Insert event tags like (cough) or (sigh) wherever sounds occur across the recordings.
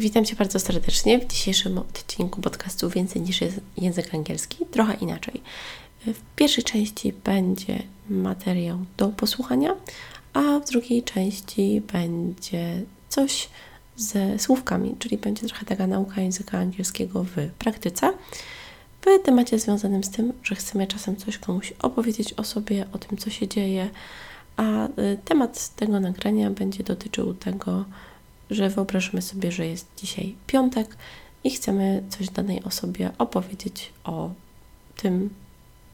witam Cię bardzo serdecznie w dzisiejszym odcinku podcastu Więcej niż język angielski, trochę inaczej. W pierwszej części będzie materiał do posłuchania, a w drugiej części będzie coś ze słówkami, czyli będzie trochę taka nauka języka angielskiego w praktyce. W temacie związanym z tym, że chcemy czasem coś komuś opowiedzieć o sobie, o tym, co się dzieje, a y, temat tego nagrania będzie dotyczył tego, że wyobrażamy sobie, że jest dzisiaj piątek i chcemy coś danej osobie opowiedzieć o tym,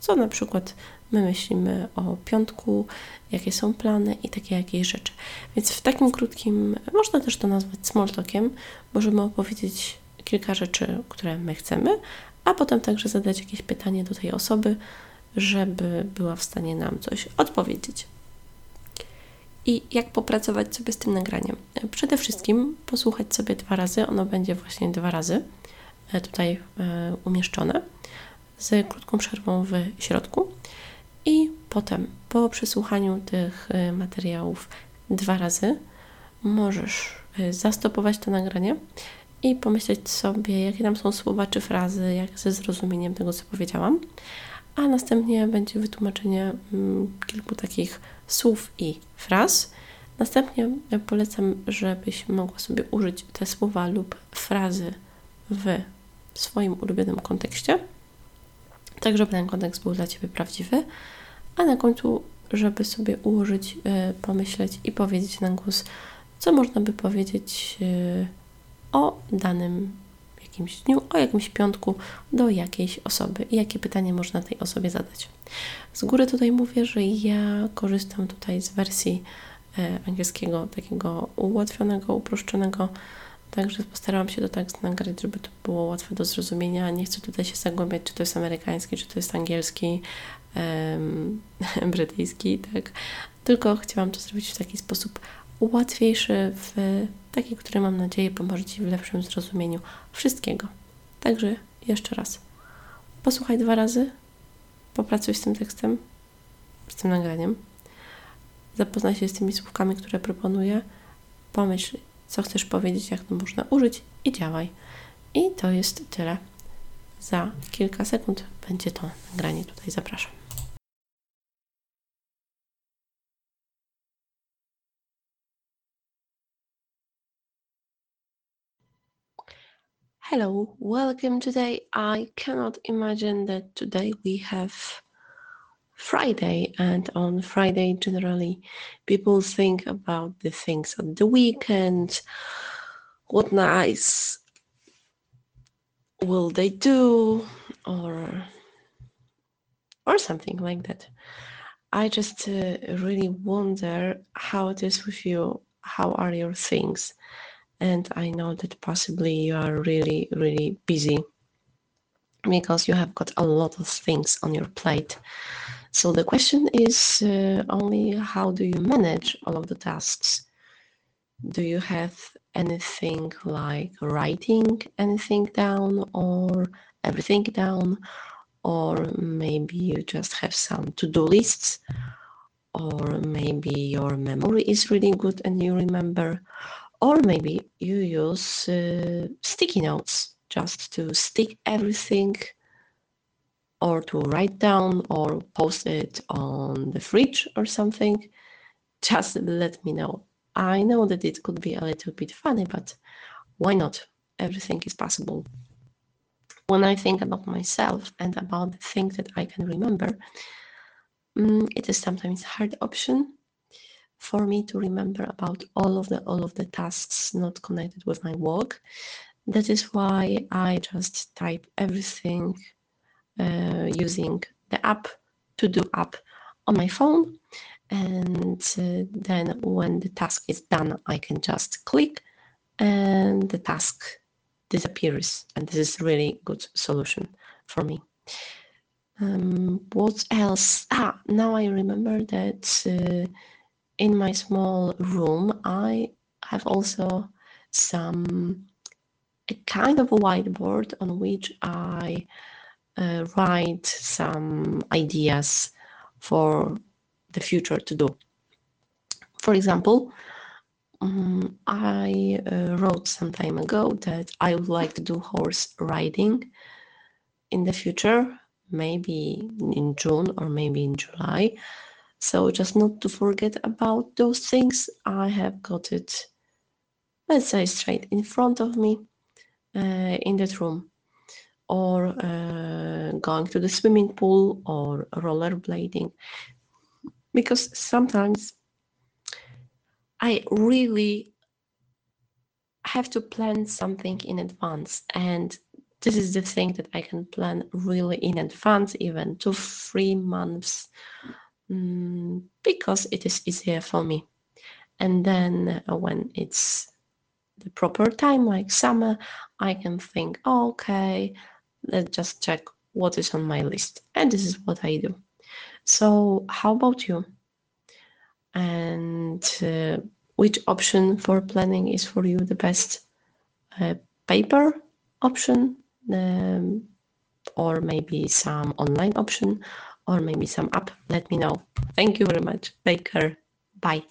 co na przykład my myślimy o piątku, jakie są plany i takie jakieś rzeczy. Więc w takim krótkim, można też to nazwać small talkiem, możemy opowiedzieć kilka rzeczy, które my chcemy, a potem także zadać jakieś pytanie do tej osoby, żeby była w stanie nam coś odpowiedzieć i jak popracować sobie z tym nagraniem. Przede wszystkim posłuchać sobie dwa razy, ono będzie właśnie dwa razy e, tutaj e, umieszczone z krótką przerwą w środku i potem po przesłuchaniu tych e, materiałów dwa razy możesz zastopować to nagranie i pomyśleć sobie, jakie tam są słowa czy frazy, jak ze zrozumieniem tego, co powiedziałam, a następnie będzie wytłumaczenie mm, kilku takich słów i fraz. Następnie polecam, żebyś mogła sobie użyć te słowa lub frazy w swoim ulubionym kontekście, tak żeby ten kontekst był dla Ciebie prawdziwy, a na końcu, żeby sobie ułożyć, e, pomyśleć i powiedzieć na głos, co można by powiedzieć e, o danym jakimś dniu, o jakimś piątku do jakiejś osoby i jakie pytanie można tej osobie zadać. Z góry tutaj mówię, że ja korzystam tutaj z wersji e, angielskiego, takiego ułatwionego, uproszczonego, także postarałam się to tak nagrać, żeby to było łatwe do zrozumienia. Nie chcę tutaj się zagłębiać, czy to jest amerykański, czy to jest angielski, (laughs) brytyjski, tak. Tylko chciałam to zrobić w taki sposób łatwiejszy, w taki, który mam nadzieję pomoże Ci w lepszym zrozumieniu wszystkiego. Także jeszcze raz. Posłuchaj dwa razy, popracuj z tym tekstem, z tym nagraniem. Zapoznaj się z tymi słówkami, które proponuję. Pomyśl, co chcesz powiedzieć, jak to można użyć i działaj. I to jest tyle. Za kilka sekund będzie to nagranie tutaj. Zapraszam. Hello, welcome today. I cannot imagine that today we have Friday, and on Friday, generally, people think about the things of the weekend. What nice will they do, or or something like that. I just uh, really wonder how it is with you. How are your things? And I know that possibly you are really, really busy because you have got a lot of things on your plate. So the question is uh, only how do you manage all of the tasks? Do you have anything like writing anything down or everything down? Or maybe you just have some to do lists? Or maybe your memory is really good and you remember? Or maybe you use uh, sticky notes just to stick everything or to write down or post it on the fridge or something. Just let me know. I know that it could be a little bit funny but why not? Everything is possible. When i think about myself and about the things that i can remember um, it is sometimes hard option for me to remember about all of the all of the tasks not connected with my work. That is why I just type everything uh, using the app to do app on my phone. And uh, then when the task is done I can just click and the task disappears. And this is really good solution for me. Um, what else? Ah now I remember that uh, in my small room, I have also some a kind of a whiteboard on which I uh, write some ideas for the future to do. For example, Um, I uh, wrote some time ago that I would like to do horse riding in the future, maybe in June or maybe in July. So just not to forget about those things. I have got it, let's say, straight in front of me uh, in that room, or uh, going to the swimming pool or rollerblading, because sometimes I really have to plan something in advance. And this is the thing that I can plan really in advance, even two, three months, um, because it is easier for me. And then uh, when it's the proper time, like summer, I can think, oh, okay, let's just check what is on my list. And this is what I do. So, how about you? And uh, which option for planning is for you the best? Uh, paper option um, or maybe some online option or maybe some app, let me know. Thank you very much. Take care. Bye.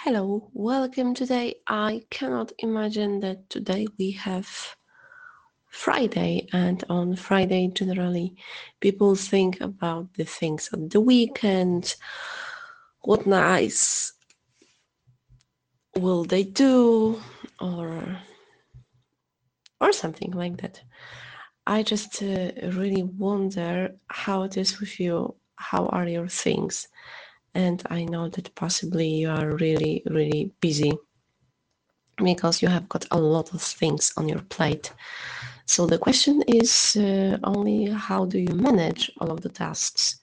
Hello, welcome today. I cannot imagine that today we have Friday, and on Friday, generally, people think about the things of the weekend. What nice will they do, or or something like that. I just uh, really wonder how it is with you. How are your things? And I know that possibly you are really, really busy because you have got a lot of things on your plate. So the question is uh, only how do you manage all of the tasks?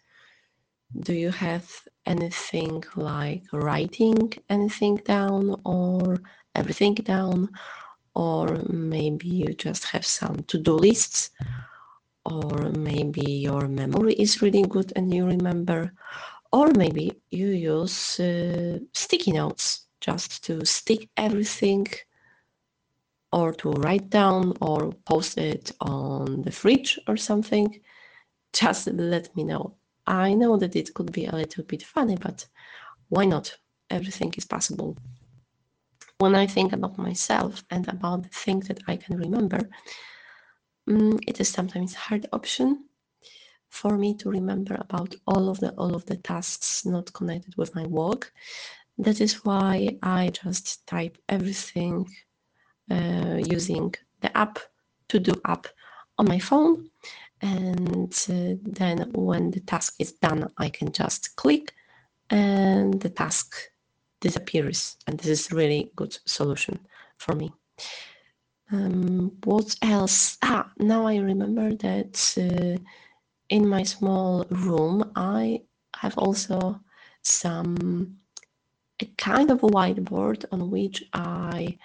Do you have anything like writing anything down or everything down? Or maybe you just have some to do lists? Or maybe your memory is really good and you remember? Or maybe you use uh, sticky notes just to stick everything or to write down or post it on the fridge or something. Just let me know. I know that it could be a little bit funny, but why not? Everything is possible. When I think about myself and about the things that I can remember, um, it is sometimes a hard option for me to remember about all of the all of the tasks not connected with my work. That is why I just type everything uh, using the app to do app on my phone. And uh, then when the task is done I can just click and the task disappears. And this is really good solution for me. Um, what else? Ah now I remember that uh, in my small room, I have also some a kind of a whiteboard on which I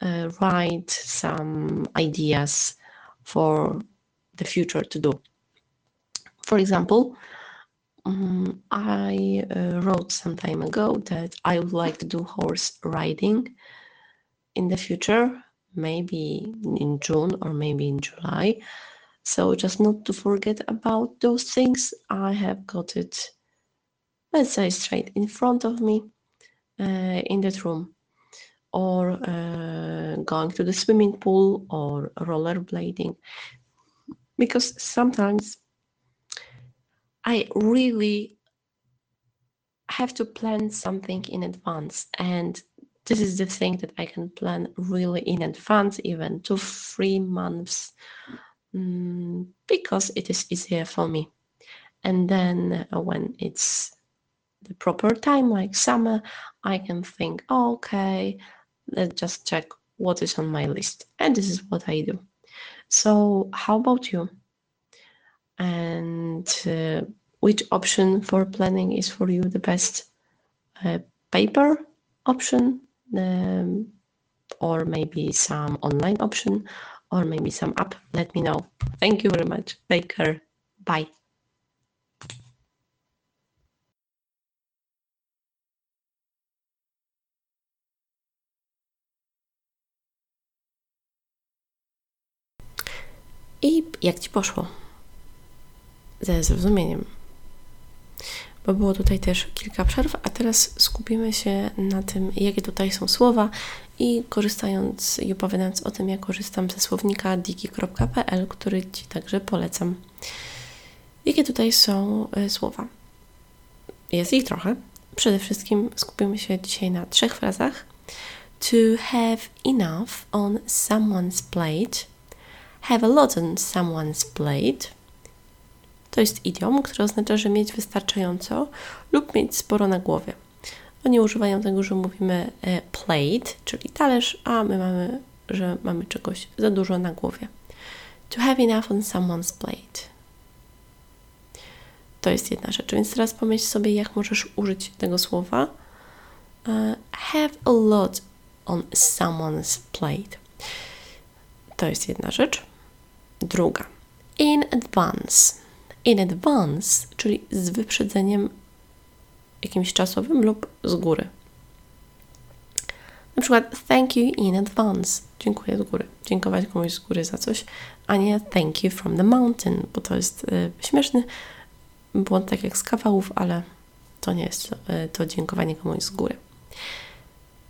uh, write some ideas for the future to do. For example, um, I uh, wrote some time ago that I would like to do horse riding in the future, maybe in June or maybe in July. So just not to forget about those things. I have got it, let's say, straight in front of me uh, in that room, or uh, going to the swimming pool or rollerblading, because sometimes I really have to plan something in advance. And this is the thing that I can plan really in advance, even two, three months um, because it is easier for me. And then uh, when it's the proper time, like summer, I can think, oh, okay, let's just check what is on my list. And this is what I do. So, how about you? And uh, which option for planning is for you the best? Uh, paper option, um, or maybe some online option, or maybe some app, let me know. Thank you very much. Take care. Bye. I jak ci poszło? Ze zrozumieniem. Bo było tutaj też kilka przerw, a teraz skupimy się na tym, jakie tutaj są słowa i korzystając i opowiadając o tym, jak korzystam ze słownika diki.pl, który Ci także polecam. Jakie tutaj są y, słowa? Jest ich trochę. Przede wszystkim skupimy się dzisiaj na trzech frazach. To have enough on someone's plate. Have a lot on someone's plate. To jest idiom, który oznacza, że mieć wystarczająco lub mieć sporo na głowie. Oni używają tego, że mówimy e, plate, czyli talerz, a my mamy, że mamy czegoś za dużo na głowie. To have enough on someone's plate. To jest jedna rzecz. Więc teraz pomyśl sobie, jak możesz użyć tego słowa. Uh, have a lot on someone's plate. To jest jedna rzecz. Druga. In advance. In advance, czyli z wyprzedzeniem jakimś czasowym lub z góry. Na przykład thank you in advance. Dziękuję z góry. Dziękować komuś z góry za coś, a nie thank you from the mountain, bo to jest y, śmieszny błąd tak jak z kawałów, ale to nie jest y, to dziękowanie komuś z góry.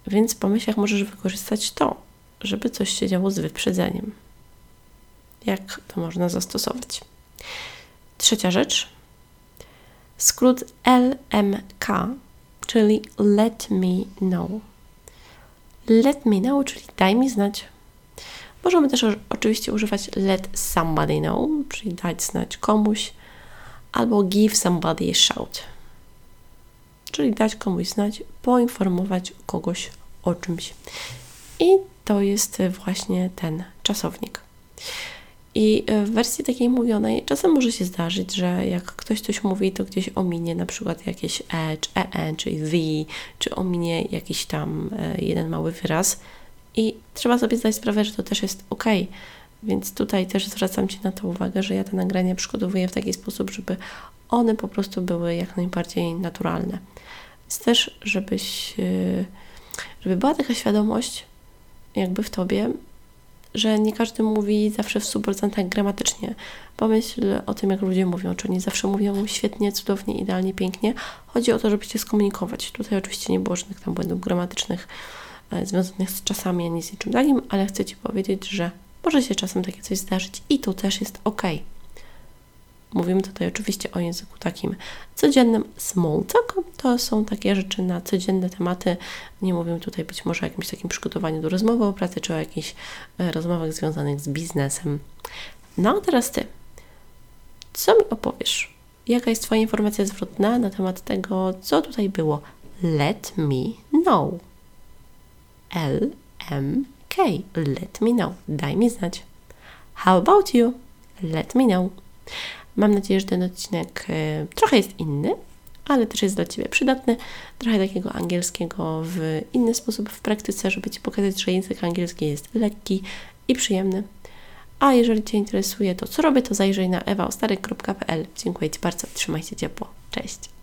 Więc pomyśl, jak możesz wykorzystać to, żeby coś się działo z wyprzedzeniem. Jak to można zastosować? Trzecia rzecz. Skrót LMK, czyli let me know. Let me know, czyli daj mi znać. Możemy też oczywiście używać let somebody know, czyli dać znać komuś, albo give somebody a shout, czyli dać komuś znać, poinformować kogoś o czymś. I to jest właśnie ten czasownik. I w wersji takiej mówionej czasem może się zdarzyć, że jak ktoś coś mówi, to gdzieś ominie na przykład jakieś e, czy en, czy the, czy ominie jakiś tam e, jeden mały wyraz. I trzeba sobie zdać sprawę, że to też jest ok. Więc tutaj też zwracam Ci na to uwagę, że ja te nagrania przygotowuję w taki sposób, żeby one po prostu były jak najbardziej naturalne. Więc też, żebyś, e, żeby była taka świadomość jakby w Tobie, że nie każdy mówi zawsze w 100% gramatycznie. Pomyśl o tym, jak ludzie mówią. Czy oni zawsze mówią świetnie, cudownie, idealnie, pięknie. Chodzi o to, żeby się skomunikować. Tutaj oczywiście nie było żadnych tam błędów gramatycznych e, związanych z czasami, ani z niczym takim, ale chcę Ci powiedzieć, że może się czasem takie coś zdarzyć i to też jest ok. Mówimy tutaj oczywiście o języku takim codziennym. Small talk to są takie rzeczy na codzienne tematy. Nie mówimy tutaj być może o jakimś takim przygotowaniu do rozmowy o pracy, czy o jakichś e, rozmowach związanych z biznesem. No a teraz Ty. Co mi opowiesz? Jaka jest Twoja informacja zwrotna na temat tego, co tutaj było? Let me know. L M K. Let me know. Daj mi znać. How about you? Let me know. Mam nadzieję, że ten odcinek e, trochę jest inny, ale też jest dla Ciebie przydatny. Trochę takiego angielskiego w inny sposób w praktyce, żeby Ci pokazać, że język angielski jest lekki i przyjemny. A jeżeli Cię interesuje to, co robię, to zajrzyj na ewaostary.pl. Dziękuję Ci bardzo, trzymaj się ciepło. Cześć!